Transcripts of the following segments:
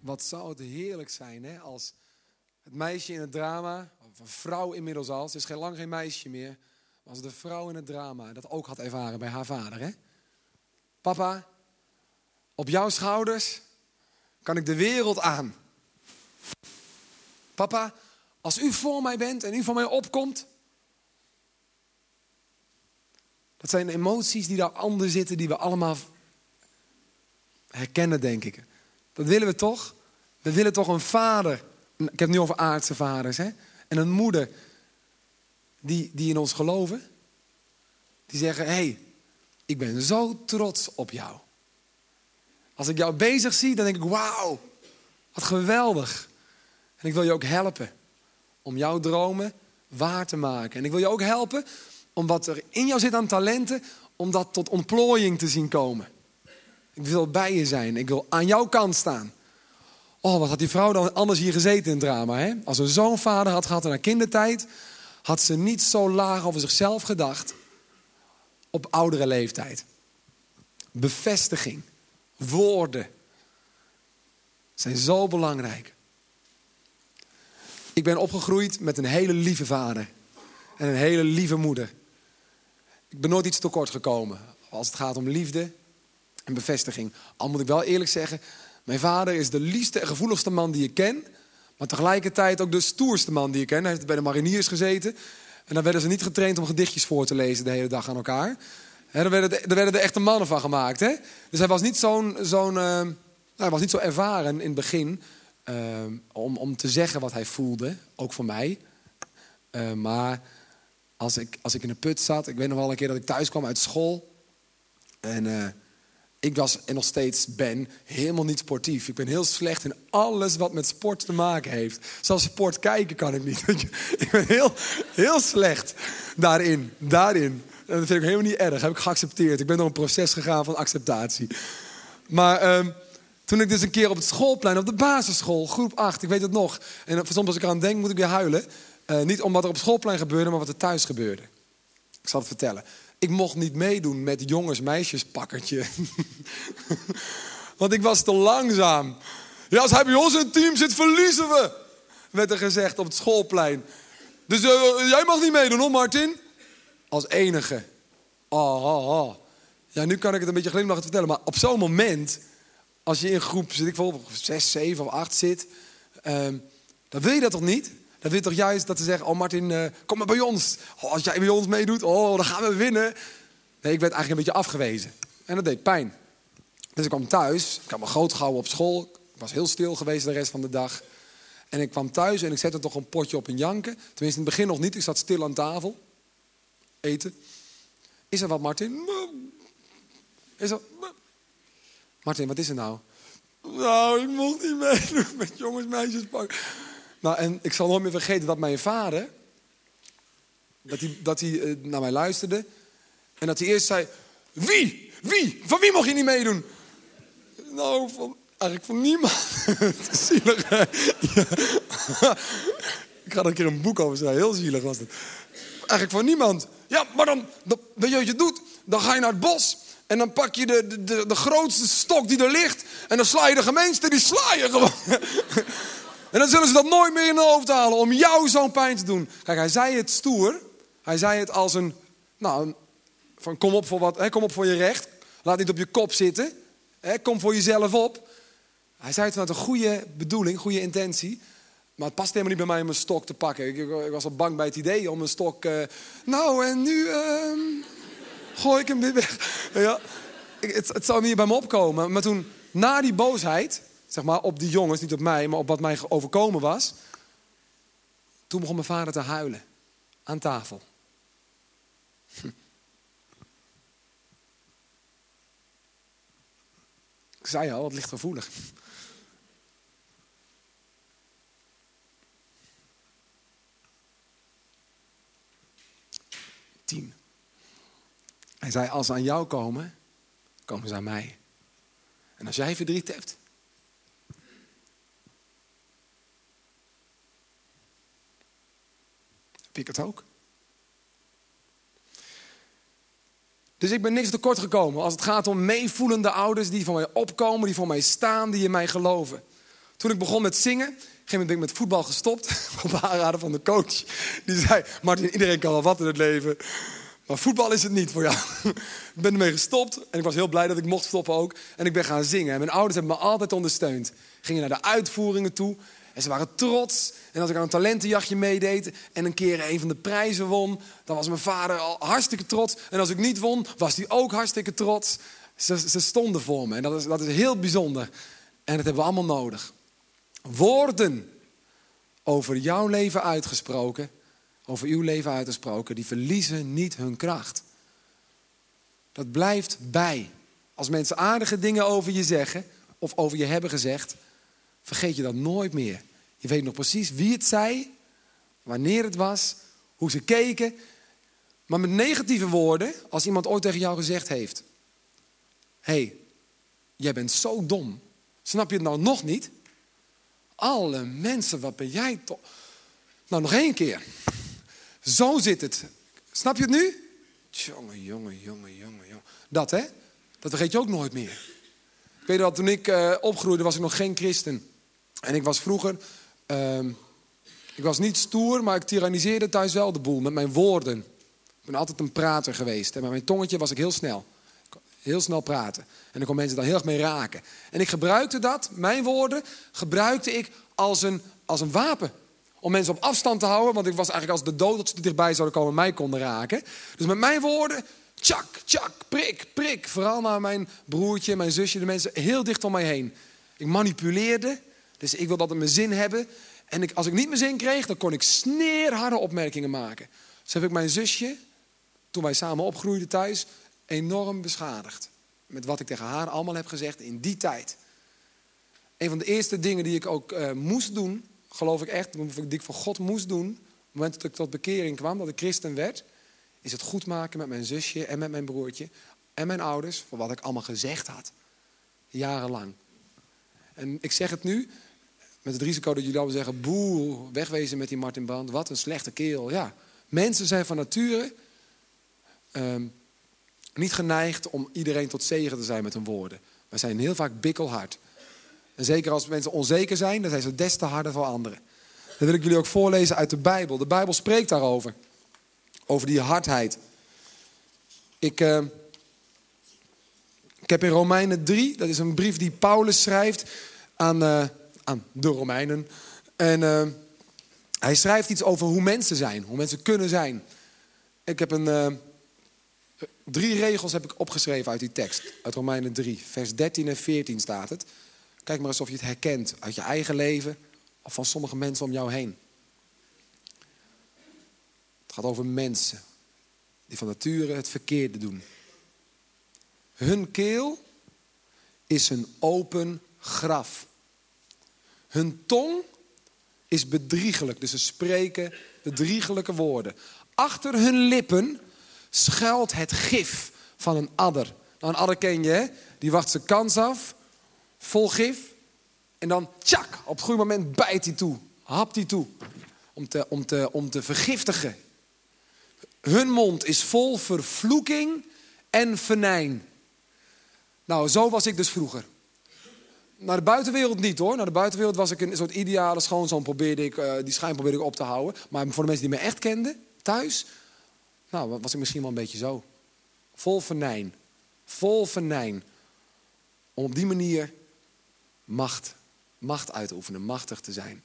Wat zou het heerlijk zijn hè, als het meisje in het drama, of een vrouw inmiddels al, ze is geen lang geen meisje meer, maar als de vrouw in het drama dat ook had ervaren bij haar vader. Hè? Papa, op jouw schouders kan ik de wereld aan. Papa, als u voor mij bent en u voor mij opkomt. Dat zijn emoties die daar anders zitten, die we allemaal herkennen, denk ik. Dat willen we toch? We willen toch een vader. Ik heb het nu over aardse vaders, hè? En een moeder die, die in ons geloven. Die zeggen: Hé, hey, ik ben zo trots op jou. Als ik jou bezig zie, dan denk ik: Wauw, wat geweldig. En ik wil je ook helpen om jouw dromen waar te maken. En ik wil je ook helpen om wat er in jou zit aan talenten, om dat tot ontplooiing te zien komen. Ik wil bij je zijn. Ik wil aan jouw kant staan. Oh, wat had die vrouw dan anders hier gezeten in drama. Hè? Als ze zo'n vader had gehad in haar kindertijd, had ze niet zo laag over zichzelf gedacht op oudere leeftijd. Bevestiging, woorden zijn zo belangrijk. Ik ben opgegroeid met een hele lieve vader en een hele lieve moeder. Ik ben nooit iets tekort gekomen als het gaat om liefde en bevestiging. Al moet ik wel eerlijk zeggen, mijn vader is de liefste en gevoeligste man die ik ken. Maar tegelijkertijd ook de stoerste man die ik ken. Hij heeft bij de mariniers gezeten. En dan werden ze niet getraind om gedichtjes voor te lezen de hele dag aan elkaar. Daar, werden de, werden de echte mannen van gemaakt. Hè? Dus hij was niet, zo'n, uh, nou, hij was niet zo ervaren in het begin. Uh, om, om te zeggen wat hij voelde. Ook voor mij. Uh, maar als ik, als ik in een put zat. Ik weet nog wel een keer dat ik thuis kwam uit school. En ik was en nog steeds ben helemaal niet sportief. Ik ben heel slecht in alles wat met sport te maken heeft. Zelfs sport kijken kan ik niet. Ik ben heel, heel slecht daarin. daarin. En dat vind ik helemaal niet erg. Dat heb ik geaccepteerd. Ik ben door een proces gegaan van acceptatie. Maar um, toen ik dus een keer op het schoolplein, op de basisschool, groep 8, ik weet het nog. En soms als ik eraan denk, moet ik weer huilen. Uh, niet om wat er op het schoolplein gebeurde, maar wat er thuis gebeurde. Ik zal het vertellen. Ik mocht niet meedoen met jongens-meisjespakkertje. Want ik was te langzaam. Ja, als hij bij ons in team zit, verliezen we. Werd er gezegd op het schoolplein. Dus uh, jij mag niet meedoen hoor, Martin. Als enige. Oh, oh, oh. Ja, nu kan ik het een beetje glimlachend vertellen. Maar op zo'n moment, als je in groep zit, ik bijvoorbeeld 6, 7 of 8 zit. Um, dan wil je dat toch niet? Dan wil toch juist dat ze zeggen, oh Martin, uh, kom maar bij ons. Oh, als jij bij ons meedoet, oh, dan gaan we winnen. Nee, ik werd eigenlijk een beetje afgewezen. En dat deed pijn. Dus ik kwam thuis, ik had me groot gehouden op school. Ik was heel stil geweest de rest van de dag. En ik kwam thuis en ik zette toch een potje op een janken. Tenminste, in het begin nog niet. Ik zat stil aan tafel. Eten. Is er wat, Martin? Is er... Martin, wat is er nou? Nou, ik mocht niet meedoen met jongens, meisjes pakken. Nou, en ik zal nooit meer vergeten dat mijn vader, dat hij, dat hij uh, naar mij luisterde. En dat hij eerst zei, wie? Wie? Van wie mocht je niet meedoen? Nou, van, eigenlijk van niemand. zielig, hè? Ik ga er een keer een boek over schrijven, heel zielig was het. Eigenlijk van niemand. Ja, maar dan, weet je wat je doet? Dan ga je naar het bos en dan pak je de, de, de, grootste stok die er ligt. En dan sla je de gemeenste, die sla je gewoon. En dan zullen ze dat nooit meer in hun hoofd halen om jou zo'n pijn te doen. Kijk, hij zei het stoer. Hij zei het als een, nou, van kom op voor wat, hè, kom op voor je recht. Laat niet op je kop zitten. Hè, kom voor jezelf op. Hij zei het vanuit een goede bedoeling, goede intentie. Maar het past helemaal niet bij mij om een stok te pakken. Ik, ik was al bang bij het idee om een stok. Uh, nou, en nu uh, gooi ik hem weer weg. Ja, het, het zou niet bij me opkomen. Maar toen, na die boosheid, zeg maar, op die jongens, niet op mij, maar op wat mij overkomen was. Toen begon mijn vader te huilen aan tafel. Ik zei al, het ligt gevoelig. Tien. Hij zei, als ze aan jou komen, komen ze aan mij. En als jij verdriet hebt, ik het ook. Dus ik ben niks tekort gekomen als het gaat om meevoelende ouders die voor mij opkomen, die voor mij staan, die in mij geloven. Toen ik begon met zingen, ben ik met voetbal gestopt. Op aanraden van de coach. Die zei, Martin, iedereen kan wel wat in het leven. Maar voetbal is het niet voor jou. ik ben ermee gestopt en ik was heel blij dat ik mocht stoppen ook. En ik ben gaan zingen. En mijn ouders hebben me altijd ondersteund. Gingen naar de uitvoeringen toe. En ze waren trots. En als ik aan een talentenjachtje meedeed en een keer een van de prijzen won, dan was mijn vader al hartstikke trots. En als ik niet won, was hij ook hartstikke trots. Ze, ze stonden voor me en dat is, dat is heel bijzonder. En dat hebben we allemaal nodig. Woorden over jouw leven uitgesproken, over uw leven uitgesproken, die verliezen niet hun kracht. Dat blijft bij. Als mensen aardige dingen over je zeggen of over je hebben gezegd, vergeet je dat nooit meer. Je weet nog precies wie het zei, wanneer het was, hoe ze keken. Maar met negatieve woorden, als iemand ooit tegen jou gezegd heeft: Hé, hey, jij bent zo dom. Snap je het nou nog niet? Alle mensen, wat ben jij toch? Nou, nog één keer. Zo zit het. Snap je het nu? Jongen, jongen, jongen, jongen, jongen. Dat hè? Dat vergeet je ook nooit meer. Weet dat toen ik uh, opgroeide was ik nog geen christen. En ik was vroeger, uh, ik was niet stoer, maar ik tyranniseerde thuis wel de boel met mijn woorden. Ik ben altijd een prater geweest. En met mijn tongetje was ik heel snel. Heel snel praten. En dan kon mensen dan heel erg mee raken. En ik gebruikte dat, mijn woorden, gebruikte ik als een, als een wapen. Om mensen op afstand te houden, want ik was eigenlijk als de dood dat ze dichtbij zouden komen mij konden raken. Dus met mijn woorden, tjak, tjak, prik, prik. Vooral naar mijn broertje, mijn zusje, de mensen heel dicht om mij heen. Ik manipuleerde, dus ik wilde altijd mijn zin hebben. En ik, als ik niet mijn zin kreeg, dan kon ik sneerharde opmerkingen maken. Dus heb ik mijn zusje, toen wij samen opgroeiden thuis, enorm beschadigd. Met wat ik tegen haar allemaal heb gezegd in die tijd. Een van de eerste dingen die ik ook uh, moest doen, geloof ik echt, die ik voor God moest doen, op het moment dat ik tot bekering kwam, dat ik christen werd, is het goed maken met mijn zusje en met mijn broertje en mijn ouders voor wat ik allemaal gezegd had. Jarenlang. En ik zeg het nu, met het risico dat jullie allemaal zeggen, boe, wegwezen met die Martin Brand, wat een slechte kerel. Ja, mensen zijn van nature um, niet geneigd om iedereen tot zegen te zijn met hun woorden. We zijn heel vaak bikkelhard. En zeker als mensen onzeker zijn, dan zijn ze des te harder voor anderen. Dat wil ik jullie ook voorlezen uit de Bijbel. De Bijbel spreekt daarover. Over die hardheid. Ik, uh, ik heb in Romeinen 3, dat is een brief die Paulus schrijft aan, uh, aan de Romeinen. En uh, hij schrijft iets over hoe mensen zijn, hoe mensen kunnen zijn. Ik heb een Drie regels heb ik opgeschreven uit die tekst. Uit Romeinen 3, vers 13 en 14 staat het. Kijk maar eens of je het herkent uit je eigen leven of van sommige mensen om jou heen. Het gaat over mensen die van nature het verkeerde doen. Hun keel is een open graf. Hun tong is bedriegelijk, dus ze spreken bedriegelijke woorden. Achter hun lippen schuilt het gif van een adder. Nou, een adder ken je? Die wacht zijn kans af, vol gif. En dan, tjak, op het goede moment bijt hij toe, hapt hij toe. Om te, om, te, om te vergiftigen. Hun mond is vol vervloeking en venijn. Nou, zo was ik dus vroeger. Naar de buitenwereld niet hoor. Naar de buitenwereld was ik een soort ideale schoonzoon. Probeerde ik, uh, die schijn probeerde ik op te houden. Maar voor de mensen die me echt kenden, thuis, nou, was ik misschien wel een beetje zo. Vol venijn. Vol venijn. Om op die manier macht, macht uit te oefenen, machtig te zijn.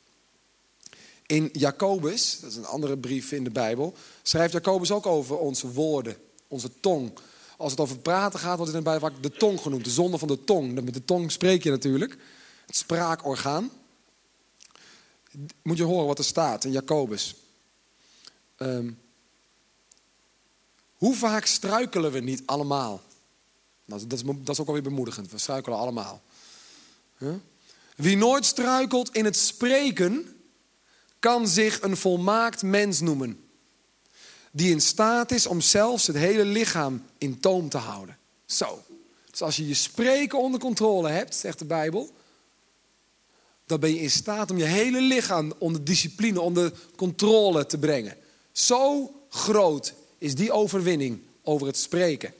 In Jacobus, dat is een andere brief in de Bijbel, schrijft Jacobus ook over onze woorden, onze tong. Als het over praten gaat, wordt het in de de tong genoemd, de zonde van de tong. Met de tong spreek je natuurlijk, het spraakorgaan. Moet je horen wat er staat in Jacobus. Um, hoe vaak struikelen we niet allemaal? Nou, dat, is, dat is ook alweer bemoedigend. We struikelen allemaal. Wie nooit struikelt in het spreken, kan zich een volmaakt mens noemen. Die in staat is om zelfs het hele lichaam in toom te houden. Zo. Dus als je je spreken onder controle hebt, zegt de Bijbel, dan ben je in staat om je hele lichaam onder discipline, onder controle te brengen. Zo groot is die overwinning over het spreken.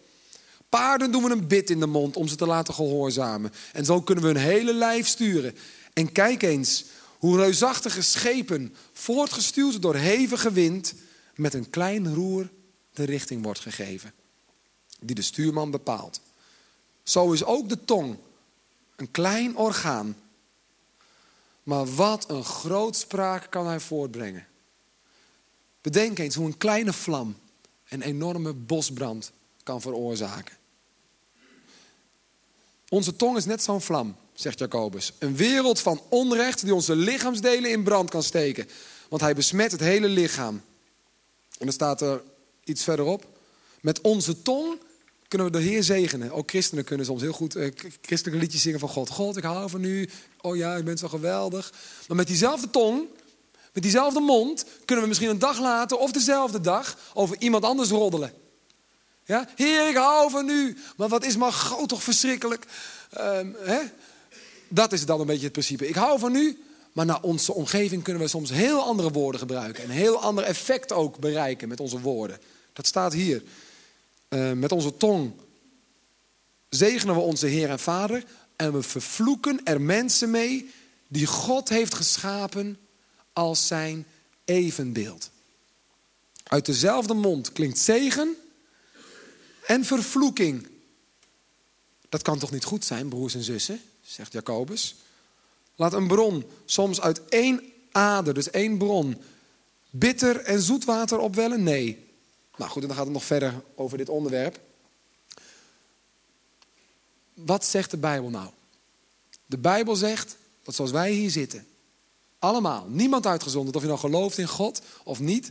Paarden doen we een bit in de mond om ze te laten gehoorzamen. En zo kunnen we hun hele lijf sturen. En kijk eens hoe reusachtige schepen, voortgestuurd door hevige wind, met een klein roer de richting wordt gegeven, die de stuurman bepaalt. Zo is ook de tong een klein orgaan, maar wat een grootspraak kan hij voortbrengen. Bedenk eens hoe een kleine vlam een enorme bosbrand kan veroorzaken. Onze tong is net zo'n vlam, zegt Jacobus. Een wereld van onrecht die onze lichaamsdelen in brand kan steken. Want hij besmet het hele lichaam. En dan staat er iets verderop. Met onze tong kunnen we de Heer zegenen. Ook christenen kunnen soms heel goed eh, christelijke liedjes zingen van God. God, ik hou van u. Oh ja, u bent zo geweldig. Maar met diezelfde tong, met diezelfde mond, kunnen we misschien een dag later of dezelfde dag over iemand anders roddelen. Ja? Heer, ik hou van u. Maar wat is maar groot toch verschrikkelijk. Ehm, hè? Dat is dan een beetje het principe. Ik hou van u, maar naar onze omgeving kunnen we soms heel andere woorden gebruiken. En heel ander effect ook bereiken met onze woorden. Dat staat hier. Uh, met onze tong zegenen we onze Heer en Vader. En we vervloeken er mensen mee die God heeft geschapen als zijn evenbeeld. Uit dezelfde mond klinkt zegen en vervloeking. Dat kan toch niet goed zijn, broers en zussen, zegt Jacobus. Laat een bron soms uit één ader, dus één bron, bitter en zoet water opwellen? Nee. Nou goed, en dan gaat het nog verder over dit onderwerp. Wat zegt de Bijbel nou? De Bijbel zegt dat zoals wij hier zitten, allemaal, niemand uitgezonderd, of je nou gelooft in God of niet.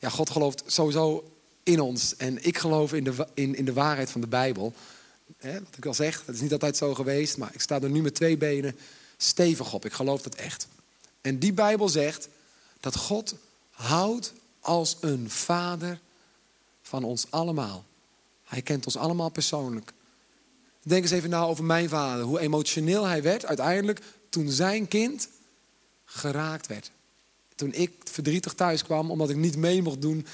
Ja, God gelooft sowieso in ons. En ik geloof in de, in, in de waarheid van de Bijbel. wat ik al zeg, dat is niet altijd zo geweest, maar ik sta er nu met twee benen stevig op. Ik geloof dat echt. En die Bijbel zegt dat God houdt als een vader van ons allemaal. Hij kent ons allemaal persoonlijk. Denk eens even na over mijn vader. Hoe emotioneel hij werd uiteindelijk toen zijn kind geraakt werd. Toen ik verdrietig thuis kwam omdat ik niet mee mocht doen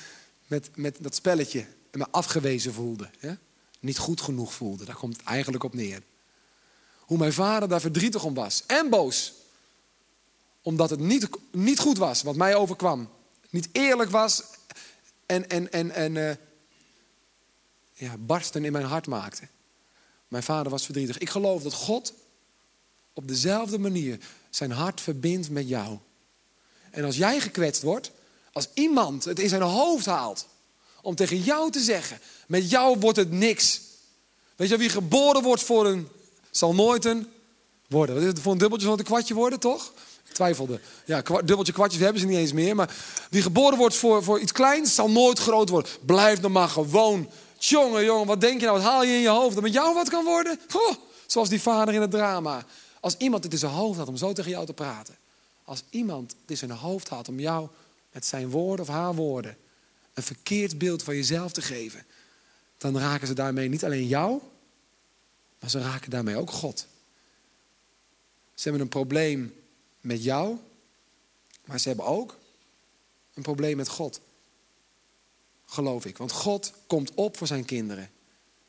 met, met dat spelletje en me afgewezen voelde. Niet goed genoeg voelde. Daar komt het eigenlijk op neer. Hoe mijn vader daar verdrietig om was. En boos. Omdat het niet, niet goed was wat mij overkwam. Niet eerlijk was. En, en, en, en uh, ja, barsten in mijn hart maakte. Mijn vader was verdrietig. Ik geloof dat God op dezelfde manier zijn hart verbindt met jou. En als jij gekwetst wordt, als iemand het in zijn hoofd haalt om tegen jou te zeggen: met jou wordt het niks. Weet je, wie geboren wordt voor een, zal nooit een worden. Wat is het voor een dubbeltje zal het een kwartje worden, toch? Ik twijfelde. Ja, dubbeltje, kwartjes hebben ze niet eens meer. Maar wie geboren wordt voor, voor iets kleins, zal nooit groot worden. Blijf dan maar gewoon. Jongen, jongen, wat denk je nou? Wat haal je in je hoofd? Dat met jou wat kan worden? Zoals die vader in het drama. Als iemand het in zijn hoofd had om zo tegen jou te praten. Als iemand het in zijn hoofd had om jou met zijn woorden of haar woorden een verkeerd beeld van jezelf te geven, dan raken ze daarmee niet alleen jou, maar ze raken daarmee ook God. Ze hebben een probleem met jou, maar ze hebben ook een probleem met God. Geloof ik. Want God komt op voor zijn kinderen.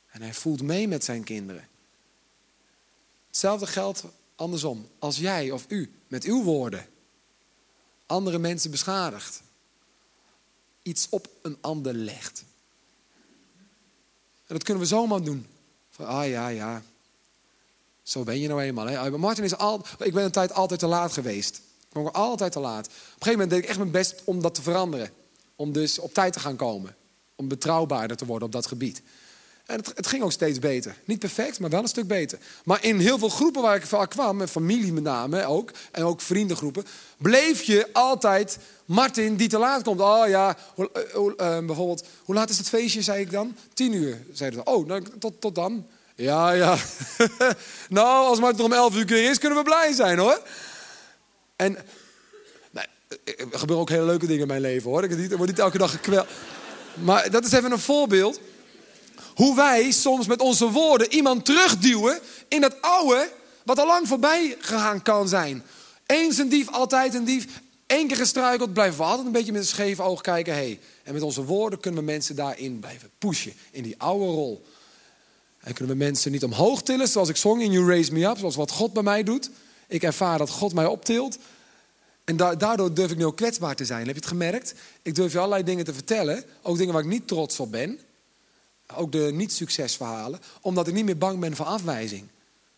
En hij voelt mee met zijn kinderen. Hetzelfde geldt andersom. Als jij of u met uw woorden andere mensen beschadigt. Iets op een ander legt. En dat kunnen we zomaar doen. Ah ja, ja. Zo ben je nou eenmaal. Hè? Martin is al, ik ben een tijd altijd te laat geweest. Ik kwam altijd te laat. Op een gegeven moment deed ik echt mijn best om dat te veranderen. Om dus op tijd te gaan komen. Om betrouwbaarder te worden op dat gebied. En het, het, ging ook steeds beter. Niet perfect, maar wel een stuk beter. Maar in heel veel groepen waar ik vaak kwam, met familie met name ook, en ook vriendengroepen, bleef je altijd Martin die te laat komt. Oh ja, uh, uh, bijvoorbeeld, hoe laat is het feestje, zei ik dan? Tien uur, zeiden ze. Oh, nou, tot, tot dan. Ja, ja. nou, als Martin om elf uur is, kunnen we blij zijn hoor. En nee, er gebeuren ook hele leuke dingen in mijn leven hoor. Ik word niet elke dag gekweld. Maar dat is even een voorbeeld hoe wij soms met onze woorden iemand terugduwen in dat oude wat al lang voorbij gegaan kan zijn. Eens een dief, altijd een dief. Eén keer gestruikeld, blijven we altijd een beetje met een scheef oog kijken. Hey. En met onze woorden kunnen we mensen daarin blijven pushen, in die oude rol. En kunnen we mensen niet omhoog tillen, zoals ik zong in You Raise Me Up, zoals wat God bij mij doet. Ik ervaar dat God mij optilt. En daardoor durf ik nu ook kwetsbaar te zijn. Heb je het gemerkt? Ik durf je allerlei dingen te vertellen. Ook dingen waar ik niet trots op ben. Ook de niet-succesverhalen. Omdat ik niet meer bang ben voor afwijzing.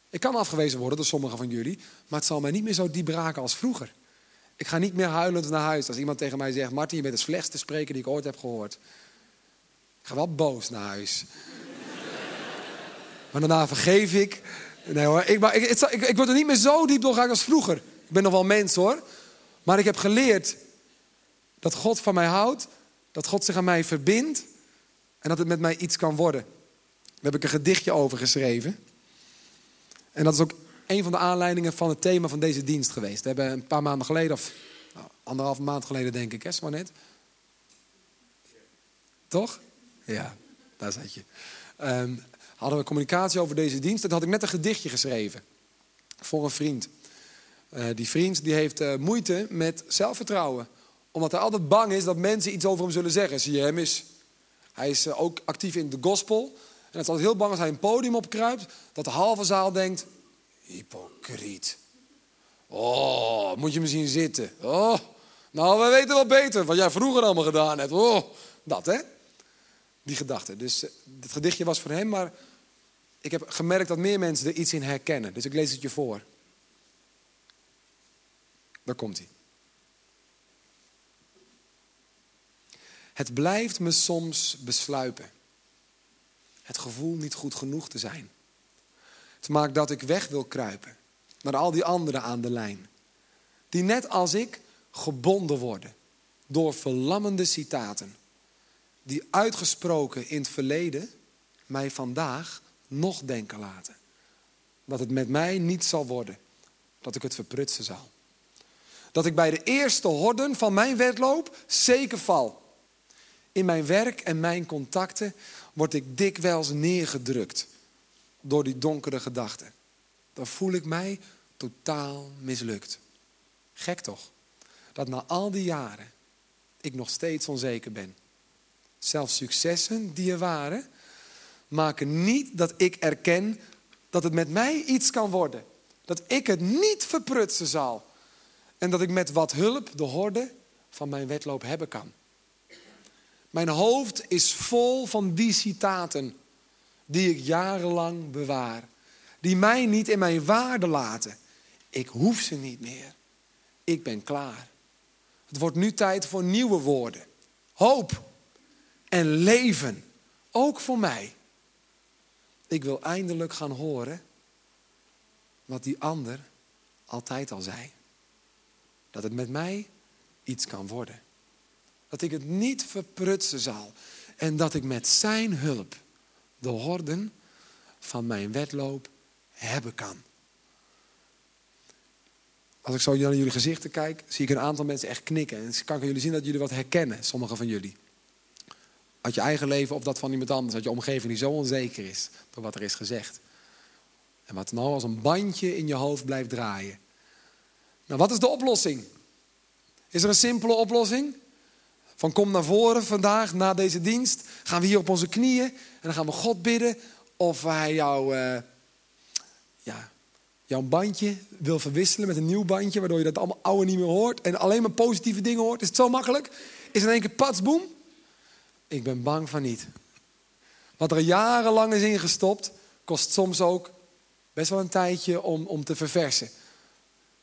Ik kan afgewezen worden door sommigen van jullie. Maar het zal mij niet meer zo diep raken als vroeger. Ik ga niet meer huilend naar huis als iemand tegen mij zegt: Martin, je bent de slechtste spreker die ik ooit heb gehoord. Ik ga wel boos naar huis. maar daarna vergeef ik. Nee hoor, ik, ik, ik, ik word er niet meer zo diep doorgaan als vroeger. Ik ben nog wel mens hoor. Maar ik heb geleerd dat God van mij houdt. Dat God zich aan mij verbindt. En dat het met mij iets kan worden. Daar heb ik een gedichtje over geschreven. En dat is ook een van de aanleidingen van het thema van deze dienst geweest. We hebben een paar maanden geleden, of nou, anderhalf maand geleden denk ik, hè, maar net. Toch? Ja, daar zat je. Um, hadden we communicatie over deze dienst. Dat had ik net een gedichtje geschreven. Voor een vriend. Uh, die vriend die heeft uh, moeite met zelfvertrouwen. Omdat hij altijd bang is dat mensen iets over hem zullen zeggen. Zie je hem eens. Hij is uh, ook actief in de gospel. En het is altijd heel bang als hij een podium opkruipt. Dat de halve zaal denkt. Hypocriet. Oh, moet je zien zitten. Oh, nou, wij weten wel beter wat jij vroeger allemaal gedaan hebt. Oh, dat hè. Die gedachte. Dus het gedichtje was voor hem, maar ik heb gemerkt dat meer mensen er iets in herkennen. Dus ik lees het je voor. Daar komt hij. Het blijft me soms besluipen. Het gevoel niet goed genoeg te zijn. Het maakt dat ik weg wil kruipen naar al die anderen aan de lijn. Die net als ik gebonden worden door verlammende citaten. Die uitgesproken in het verleden mij vandaag nog denken laten. Dat het met mij niet zal worden. Dat ik het verprutsen zal. Dat ik bij de eerste horden van mijn wedloop zeker val. In mijn werk en mijn contacten word ik dikwijls neergedrukt door die donkere gedachten. Dan voel ik mij totaal mislukt. Gek toch? Dat na al die jaren ik nog steeds onzeker ben. Zelfs successen die er waren, maken niet dat ik erken dat het met mij iets kan worden. Dat ik het niet verprutsen zal. En dat ik met wat hulp de horde van mijn wedloop hebben kan. Mijn hoofd is vol van die citaten die ik jarenlang bewaar. Die mij niet in mijn waarde laten. Ik hoef ze niet meer. Ik ben klaar. Het wordt nu tijd voor nieuwe woorden. Hoop en leven. Ook voor mij. Ik wil eindelijk gaan horen wat die ander altijd al zei. Dat het met mij iets kan worden. Dat ik het niet verprutsen zal. En dat ik met zijn hulp de horden van mijn wedloop hebben kan. Als ik zo naar jullie gezichten kijk, zie ik een aantal mensen echt knikken. En kan ik jullie zien dat jullie wat herkennen, sommigen van jullie. Uit je eigen leven of dat van iemand anders, uit je omgeving die zo onzeker is door wat er is gezegd. En wat nou als een bandje in je hoofd blijft draaien. Nou, wat is de oplossing? Is er een simpele oplossing? Van kom naar voren vandaag na deze dienst. Gaan we hier op onze knieën en dan gaan we God bidden of hij jou, uh, ja, jouw bandje wil verwisselen met een nieuw bandje, waardoor je dat allemaal oude niet meer hoort en alleen maar positieve dingen hoort. Is het zo makkelijk? Is in één keer patsboom? Ik ben bang van niet. Wat er jarenlang is ingestopt, kost soms ook best wel een tijdje om, om te verversen.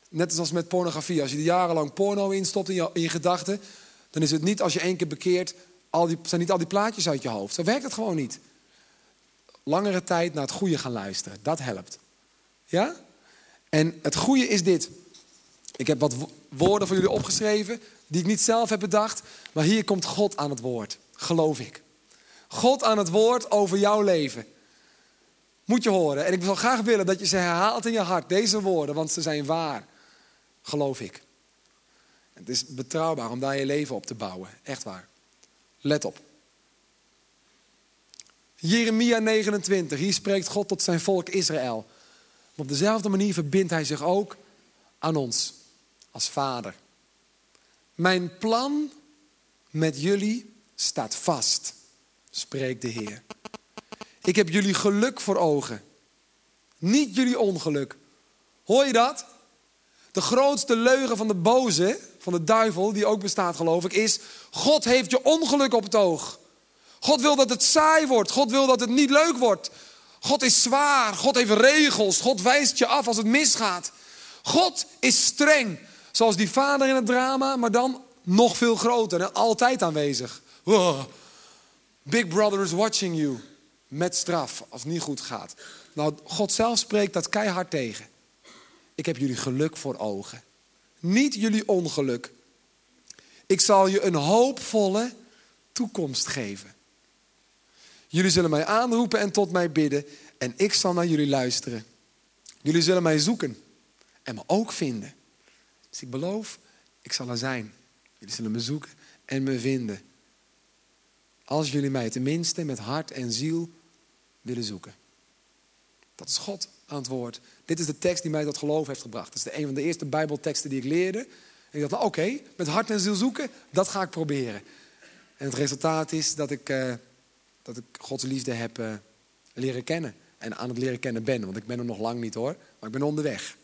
Net als met pornografie. Als je jarenlang porno instopt in je, in je gedachten, dan is het niet als je één keer bekeert, al die, zijn niet al die plaatjes uit je hoofd. Zo werkt het gewoon niet. Langere tijd naar het goede gaan luisteren, dat helpt. Ja? En het goede is dit. Ik heb wat woorden voor jullie opgeschreven, die ik niet zelf heb bedacht, maar hier komt God aan het woord, geloof ik. God aan het woord over jouw leven. Moet je horen. En ik zou graag willen dat je ze herhaalt in je hart, deze woorden, want ze zijn waar. Geloof ik. Het is betrouwbaar om daar je leven op te bouwen. Echt waar. Let op. Jeremia 29, hier spreekt God tot zijn volk Israël. op dezelfde manier verbindt hij zich ook aan ons als vader. Mijn plan met jullie staat vast, spreekt de Heer. Ik heb jullie geluk voor ogen, niet jullie ongeluk. Hoor je dat? De grootste leugen van de boze, van de duivel, die ook bestaat geloof ik, is... God heeft je ongeluk op het oog. God wil dat het saai wordt. God wil dat het niet leuk wordt. God is zwaar. God heeft regels. God wijst je af als het misgaat. God is streng. Zoals die vader in het drama, maar dan nog veel groter en altijd aanwezig. Big brother is watching you. Met straf als het niet goed gaat. Nou, God zelf spreekt dat keihard tegen. Ik heb jullie geluk voor ogen. Niet jullie ongeluk. Ik zal je een hoopvolle toekomst geven. Jullie zullen mij aanroepen en tot mij bidden. En ik zal naar jullie luisteren. Jullie zullen mij zoeken en me ook vinden. Dus ik beloof, ik zal er zijn. Jullie zullen me zoeken en me vinden. Als jullie mij tenminste met hart en ziel willen zoeken. Dat is God antwoord. Dit is de tekst die mij tot geloof heeft gebracht. Dat is de een van de eerste Bijbelteksten die ik leerde. Ik dacht, nou, oké, met hart en ziel zoeken, dat ga ik proberen. En het resultaat is dat ik, uh, dat ik Gods liefde heb uh, leren kennen. En aan het leren kennen ben. Want ik ben er nog lang niet hoor, maar ik ben onderweg.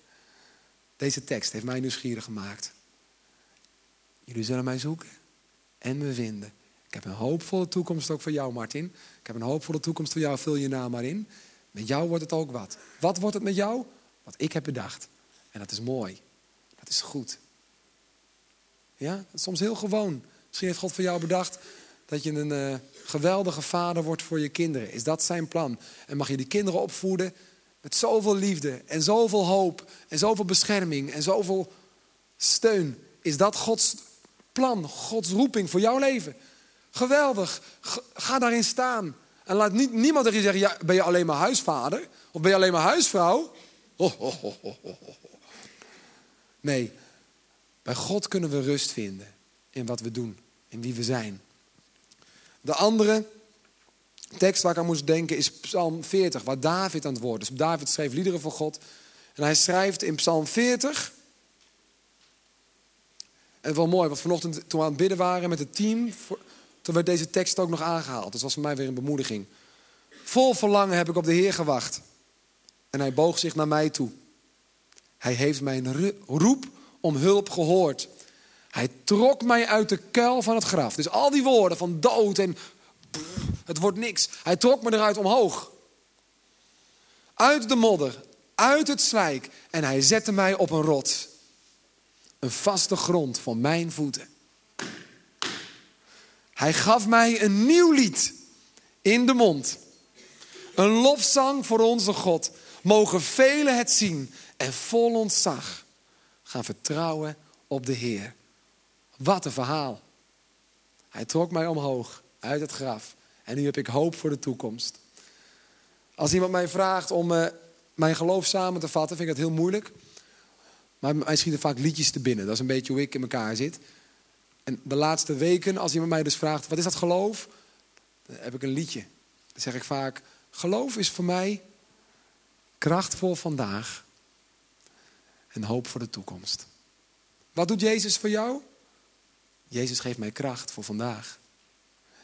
Deze tekst heeft mij nieuwsgierig gemaakt. Jullie zullen mij zoeken en me vinden. Ik heb een hoopvolle toekomst ook voor jou, Martin. Ik heb een hoopvolle toekomst voor jou, vul je naam maar in. Met jou wordt het ook wat. Wat wordt het met jou? Wat ik heb bedacht. En dat is mooi. Dat is goed. Ja, dat is soms heel gewoon. Misschien heeft God voor jou bedacht dat je een uh, geweldige vader wordt voor je kinderen. Is dat zijn plan? En mag je die kinderen opvoeden met zoveel liefde en zoveel hoop en zoveel bescherming en zoveel steun. Is dat Gods plan, Gods roeping voor jouw leven? Geweldig. Ga daarin staan. En laat niet, niemand tegen je zeggen, ja, ben je alleen maar huisvader? Of ben je alleen maar huisvrouw? Nee, bij God kunnen we rust vinden in wat we doen, in wie we zijn. De andere tekst waar ik aan moest denken is Psalm 40, waar David aan het woord is. David schreef liederen voor God. En hij schrijft in Psalm 40. En wel mooi, want vanochtend toen we aan het bidden waren met het team, toen werd deze tekst ook nog aangehaald. Dat was voor mij weer een bemoediging. Vol verlangen heb ik op de Heer gewacht. En hij boog zich naar mij toe. Hij heeft mijn roep om hulp gehoord. Hij trok mij uit de kuil van het graf. Dus al die woorden van dood en het wordt niks. Hij trok me eruit omhoog. Uit de modder, uit het slijk. En hij zette mij op een rots. Een vaste grond voor mijn voeten. Hij gaf mij een nieuw lied in de mond. Een lofzang voor onze God. Mogen velen het zien en vol ontzag gaan vertrouwen op de Heer. Wat een verhaal. Hij trok mij omhoog uit het graf. En nu heb ik hoop voor de toekomst. Als iemand mij vraagt om uh, mijn geloof samen te vatten, vind ik dat heel moeilijk. Maar mij schieten vaak liedjes te binnen. Dat is een beetje hoe ik in elkaar zit. En de laatste weken, als iemand mij dus vraagt, wat is dat geloof? Dan heb ik een liedje. Dan zeg ik vaak, geloof is voor mij kracht voor vandaag en hoop voor de toekomst. Wat doet Jezus voor jou? Jezus geeft mij kracht voor vandaag.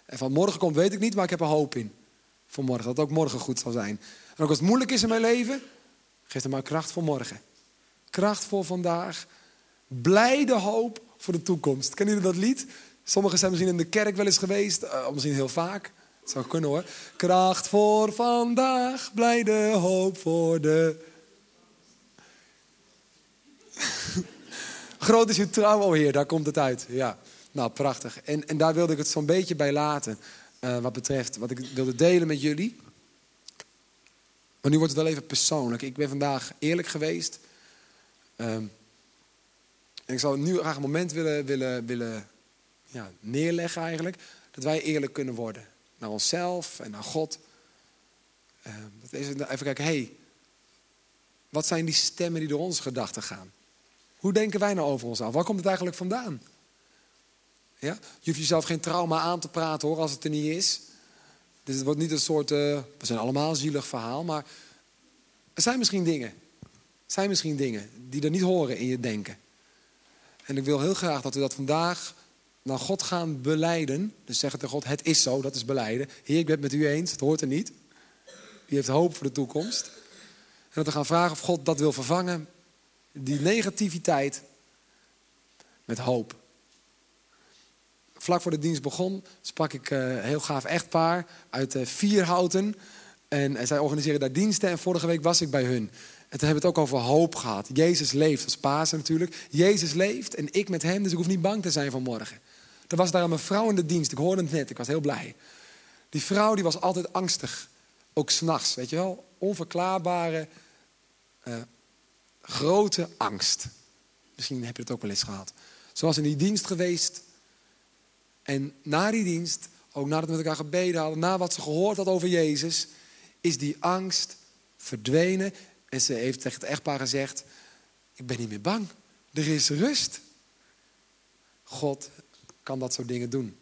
En van morgen komt weet ik niet, maar ik heb er hoop in. Voor morgen, dat het ook morgen goed zal zijn. En ook als het moeilijk is in mijn leven, geeft hij mij kracht voor morgen. Kracht voor vandaag. Blijde hoop voor de toekomst. Kennen jullie dat lied? Sommigen zijn misschien in de kerk wel eens geweest, uh, misschien heel vaak. Dat zou kunnen hoor. Kracht voor vandaag, blijde hoop voor de. Groot is uw trouw, o Heer, daar komt het uit. Ja, nou prachtig. En, en daar wilde ik het zo'n beetje bij laten. Uh, wat betreft wat ik wilde delen met jullie. Maar nu wordt het wel even persoonlijk. Ik ben vandaag eerlijk geweest. Uh, en ik zou nu graag een moment willen, willen, willen ja, neerleggen eigenlijk. Dat wij eerlijk kunnen worden. Naar onszelf en naar God. Uh, even kijken, hey, wat zijn die stemmen die door onze gedachten gaan? Hoe denken wij nou over ons af? Waar komt het eigenlijk vandaan? Ja? Je hoeft jezelf geen trauma aan te praten hoor, als het er niet is. Dus het wordt niet een soort, uh, we zijn allemaal zielig verhaal, maar er zijn misschien dingen. Zijn misschien dingen die er niet horen in je denken. En ik wil heel graag dat we dat vandaag naar God gaan beleiden. Dus zeggen tegen God, het is zo, dat is beleiden. Heer, ik ben het met u eens, het hoort er niet. U heeft hoop voor de toekomst. En dat we gaan vragen of God dat wil vervangen die negativiteit met hoop. Vlak voor de dienst begon sprak ik een uh, heel gaaf echtpaar uit uh, Vierhouten. En, zij organiseren daar diensten en vorige week was ik bij hun. En toen hebben we het ook over hoop gehad. Jezus leeft, als Pasen natuurlijk. Jezus leeft en ik met hem, dus ik hoef niet bang te zijn van morgen. Er was daar een vrouw in de dienst, ik hoorde het net, ik was heel blij. Die vrouw die was altijd angstig, ook s'nachts, weet je wel. Onverklaarbare, uh, grote angst. Misschien heb je het ook wel eens gehad. Ze was in die dienst geweest. En na die dienst, ook nadat we met elkaar gebeden hadden, na wat ze gehoord had over Jezus, is die angst verdwenen. En ze heeft tegen het echtpaar gezegd: Ik ben niet meer bang. Er is rust. God kan dat soort dingen doen.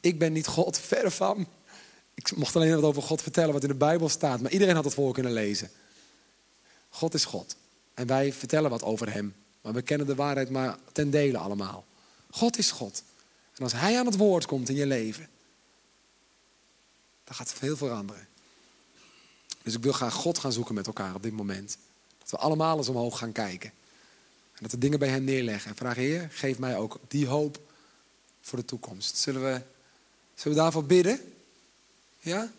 Ik ben niet God, ver van. Ik mocht alleen wat over God vertellen wat in de Bijbel staat, maar iedereen had het voor kunnen lezen. God is God. En wij vertellen wat over Hem. Maar we kennen de waarheid maar ten dele allemaal. God is God. En als Hij aan het woord komt in je leven, dan gaat veel veranderen. Dus ik wil graag God gaan zoeken met elkaar op dit moment. Dat we allemaal eens omhoog gaan kijken. En dat we dingen bij Hem neerleggen. En vragen, Heer, geef mij ook die hoop voor de toekomst. Zullen we, zullen we daarvoor bidden? Ja?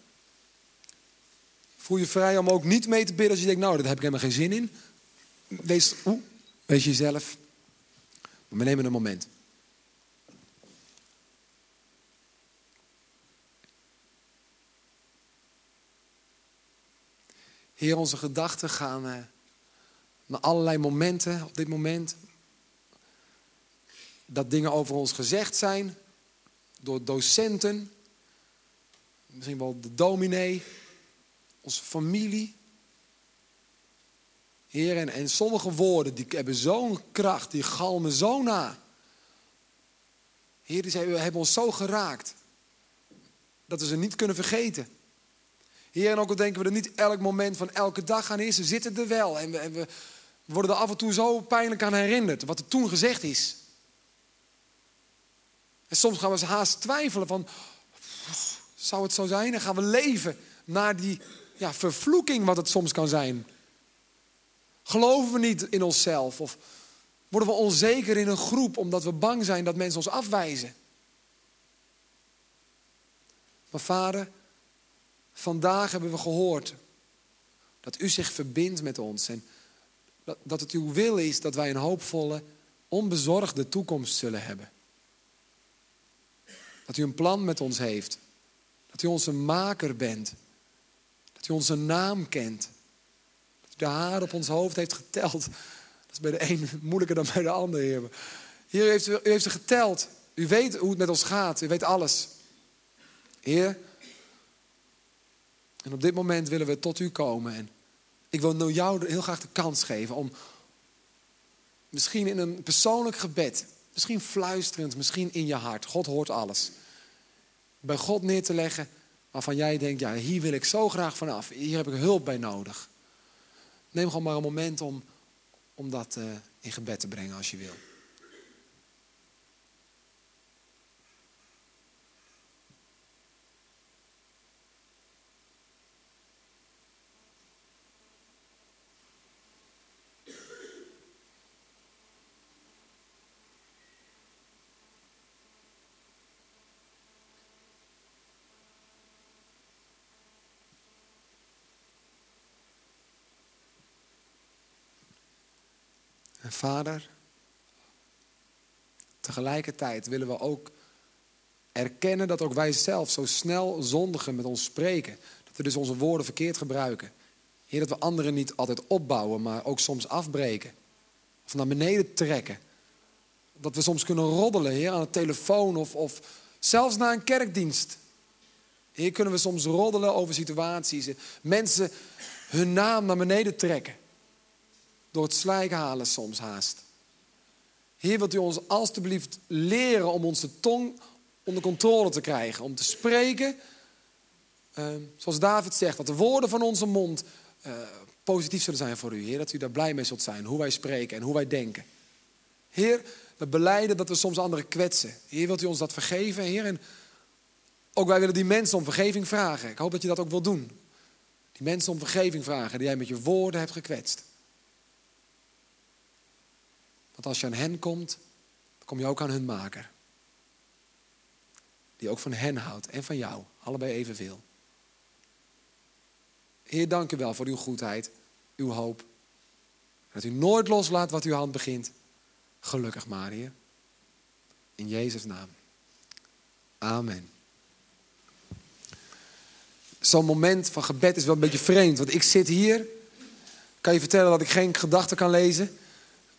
Voel je vrij om ook niet mee te bidden als je denkt, nou, daar heb ik helemaal geen zin in. Wees, oeh, wees jezelf. we nemen een moment. Heer, onze gedachten gaan uh, naar allerlei momenten op dit moment. Dat dingen over ons gezegd zijn door docenten, misschien wel de dominee, onze familie. Heer, en, en sommige woorden die hebben zo'n kracht, die galmen zo na. Heer, die hebben ons zo geraakt dat we ze niet kunnen vergeten. Heer, en ook al denken we er niet elk moment van elke dag aan is, ze zitten er wel. En we, en we worden er af en toe zo pijnlijk aan herinnerd, wat er toen gezegd is. En soms gaan we ze haast twijfelen van, zou het zo zijn? En gaan we leven naar die ja, vervloeking wat het soms kan zijn. Geloven we niet in onszelf? Of worden we onzeker in een groep omdat we bang zijn dat mensen ons afwijzen? Maar vader, vandaag hebben we gehoord dat u zich verbindt met ons. En dat het uw wil is dat wij een hoopvolle, onbezorgde toekomst zullen hebben. Dat u een plan met ons heeft. Dat u onze maker bent. Dat u onze naam kent. Dat u de haar op ons hoofd heeft geteld. Dat is bij de een moeilijker dan bij de ander, Heer. Heer, u heeft, u heeft ze geteld. U weet hoe het met ons gaat. U weet alles. Heer. En op dit moment willen we tot u komen. En ik wil jou heel graag de kans geven om misschien in een persoonlijk gebed, misschien fluisterend, misschien in je hart. God hoort alles bij God neer te leggen waarvan jij denkt, ja, hier wil ik zo graag vanaf. Hier heb ik hulp bij nodig. Neem gewoon maar een moment om, om dat uh, in gebed te brengen als je wil. En vader, tegelijkertijd willen we ook erkennen dat ook wij zelf zo snel zondigen met ons spreken. Dat we dus onze woorden verkeerd gebruiken. Heer, dat we anderen niet altijd opbouwen, maar ook soms afbreken. Of naar beneden trekken. Dat we soms kunnen roddelen, Heer, aan de telefoon of, of zelfs na een kerkdienst. Heer, kunnen we soms roddelen over situaties. Mensen hun naam naar beneden trekken door het slijk halen soms haast. Heer, wilt u ons alstublieft leren om onze tong onder controle te krijgen. Om te spreken, uh, zoals David zegt, dat de woorden van onze mond uh, positief zullen zijn voor u. Heer, dat u daar blij mee zult zijn, hoe wij spreken en hoe wij denken. Heer, we beleiden dat we soms anderen kwetsen. Heer, wilt u ons dat vergeven, Heer? En ook wij willen die mensen om vergeving vragen. Ik hoop dat je dat ook wil doen. Die mensen om vergeving vragen die jij met je woorden hebt gekwetst. Want als je aan hen komt, dan kom je ook aan hun maker. Die ook van hen houdt en van jou. Allebei evenveel. Heer, dank u wel voor uw goedheid, uw hoop. Dat u nooit loslaat wat uw hand begint. Gelukkig Heer. In Jezus' naam. Amen. Zo'n moment van gebed is wel een beetje vreemd. Want ik zit hier. Kan je vertellen dat ik geen gedachten kan lezen.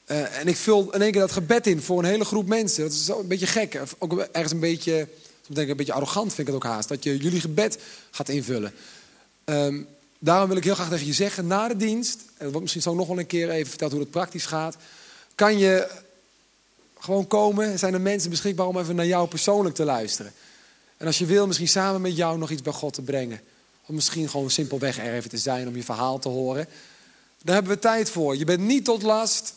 Uh, en ik vul in één keer dat gebed in voor een hele groep mensen. Dat is zo een beetje gek. Ook ergens een beetje, denk ik, een beetje arrogant vind ik het ook haast. Dat je jullie gebed gaat invullen. Um, daarom wil ik heel graag tegen je zeggen, na de dienst, en wordt misschien zo nog wel een keer even verteld hoe het praktisch gaat, kan je gewoon komen. Zijn er mensen beschikbaar om even naar jou persoonlijk te luisteren? En als je wil, misschien samen met jou nog iets bij God te brengen. Of misschien gewoon simpelweg er even te zijn om je verhaal te horen. Daar hebben we tijd voor. Je bent niet tot last.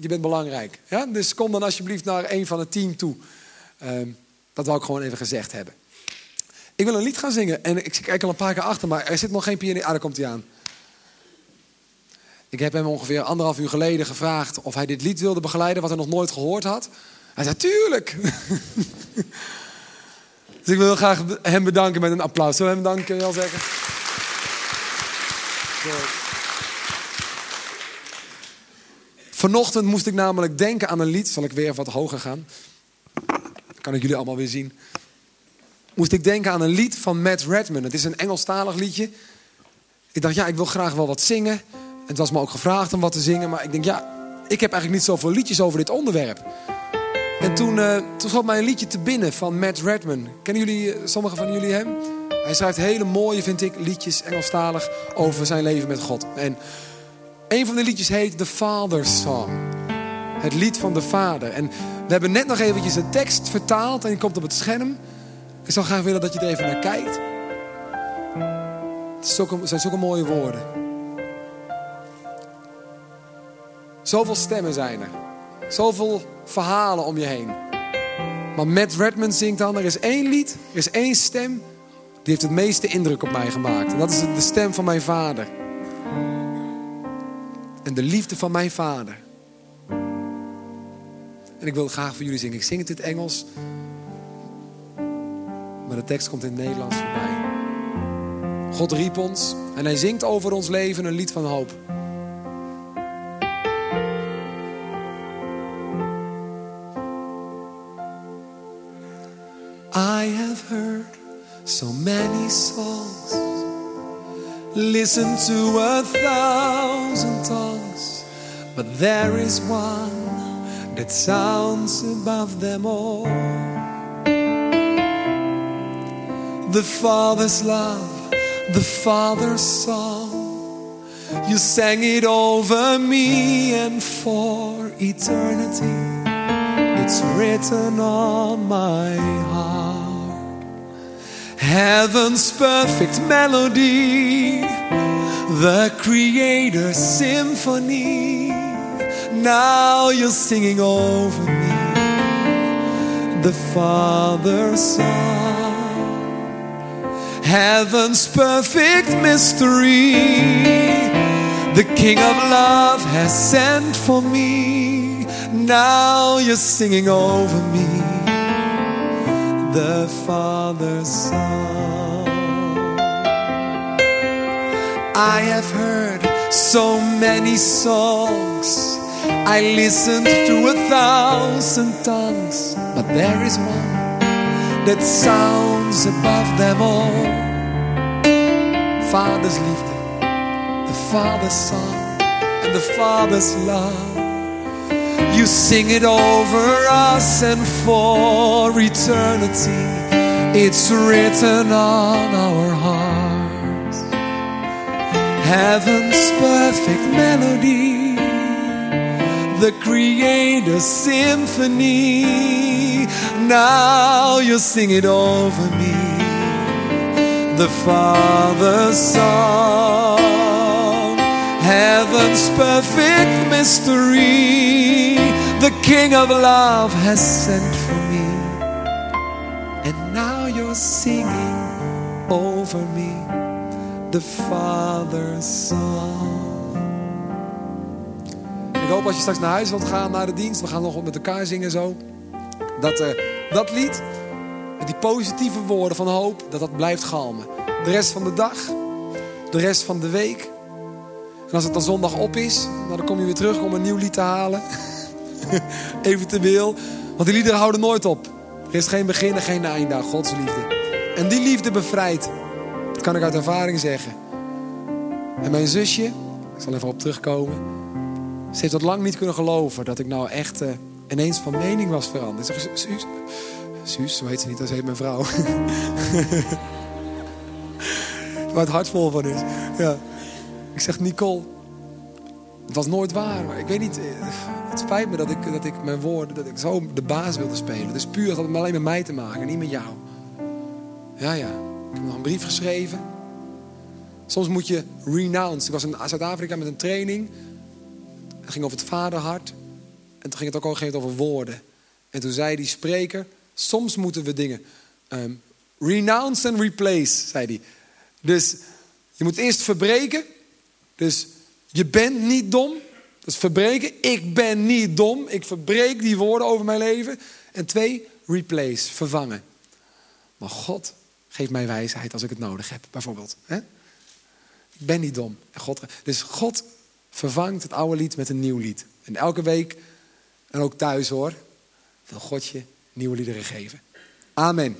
Je bent belangrijk. Ja? Dus kom dan alsjeblieft naar een van het team toe. Ehm, dat wou ik gewoon even gezegd hebben. Ik wil een lied gaan zingen. En ik kijk al een paar keer achter, maar er zit nog geen pianist. Ah, daar komt hij aan. Ik heb hem ongeveer anderhalf uur geleden gevraagd of hij dit lied wilde begeleiden, wat hij nog nooit gehoord had. Hij zei, tuurlijk. dus ik wil graag hem bedanken met een applaus. Zullen we hem danken, wel zeggen? Vanochtend moest ik namelijk denken aan een lied. Zal ik weer wat hoger gaan? Kan ik jullie allemaal weer zien moest ik denken aan een lied van Matt Redman. Het is een Engelstalig liedje. Ik dacht, ja, ik wil graag wel wat zingen. Het was me ook gevraagd om wat te zingen. Maar ik denk, ja, ik heb eigenlijk niet zoveel liedjes over dit onderwerp. En toen, uh, toen schoot mij een liedje te binnen van Matt Redman. Kennen jullie, uh, sommigen van jullie hem? Hij schrijft hele mooie, vind ik, liedjes Engelstalig over zijn leven met God. En een van de liedjes heet The Father's Song. Het lied van de vader. En we hebben net nog eventjes de tekst vertaald en die komt op het scherm. Ik zou graag willen dat je er even naar kijkt. Het zijn zulke mooie woorden. Zoveel stemmen zijn er. Zoveel verhalen om je heen. Maar Matt Redman zingt dan, er is één lied, er is één stem. Die heeft het meeste indruk op mij gemaakt. En dat is de stem van mijn vader. En de liefde van mijn vader. En ik wil graag voor jullie zingen. Ik zing het in het Engels. Maar de tekst komt in het Nederlands voorbij. God riep ons en hij zingt over ons leven een lied van hoop. I have heard so many songs, listened to a thousand tongues, but there is one that sounds above them all. the Father's love, the Father's song. You sang it over me and for eternity. It's written on my heart. Heaven's perfect melody, the Creator's symphony. Now you're singing over me, the Father's song heaven's perfect mystery. The King of Love has sent for me. Now you're singing over me, the Father's Son. I have heard so many songs. I listened to a thousand tongues, but there is one that sounds above them all. Father's liefde, the Father's song, and the Father's love. You sing it over us and for eternity. It's written on our hearts. Heaven's perfect melody, the Creator's symphony now you sing it over me. The Father's song, heaven's perfect mystery. The King of love has sent for me. And now you're singing over me the Father's song. Ik hoop als je straks naar huis wilt gaan, naar de dienst. We gaan nog met elkaar zingen zo. Dat uh, dat lied, die positieve woorden van hoop, dat dat blijft galmen. De rest van de dag, de rest van de week. En als het dan zondag op is, dan kom je weer terug om een nieuw lied te halen. Eventueel. Want die liederen houden nooit op. Er is geen begin en geen einde Gods liefde. En die liefde bevrijdt. Dat kan ik uit ervaring zeggen. En mijn zusje, ik zal even op terugkomen. Ze heeft dat lang niet kunnen geloven dat ik nou echt uh, ineens van mening was veranderd. Ik zeg, Suus, Suus, zo heet ze niet, dat heet mijn vrouw. Waar het hart vol van is. Ja. Ik zeg, Nicole, het was nooit waar. Maar ik weet niet, eh, het spijt me dat ik, dat ik mijn woorden, dat ik zo de baas wilde spelen. Dus puur had het alleen met mij te maken, niet met jou. Ja, ja. Ik heb nog een brief geschreven. Soms moet je renounce. Ik was in Zuid-Afrika met een training. Het ging over het vaderhart. En toen ging het ook al over woorden. En toen zei die spreker, soms moeten we dingen um, renounce and replace, zei hij. Dus je moet eerst verbreken. Dus je bent niet dom. Dat is verbreken. Ik ben niet dom. Ik verbreek die woorden over mijn leven. En twee, replace, vervangen. Maar God geeft mij wijsheid als ik het nodig heb, bijvoorbeeld. Ik ben niet dom. God, dus God vervangt het oude lied met een nieuw lied. En elke week, en ook thuis hoor, wil God je nieuwe liederen geven. Amen.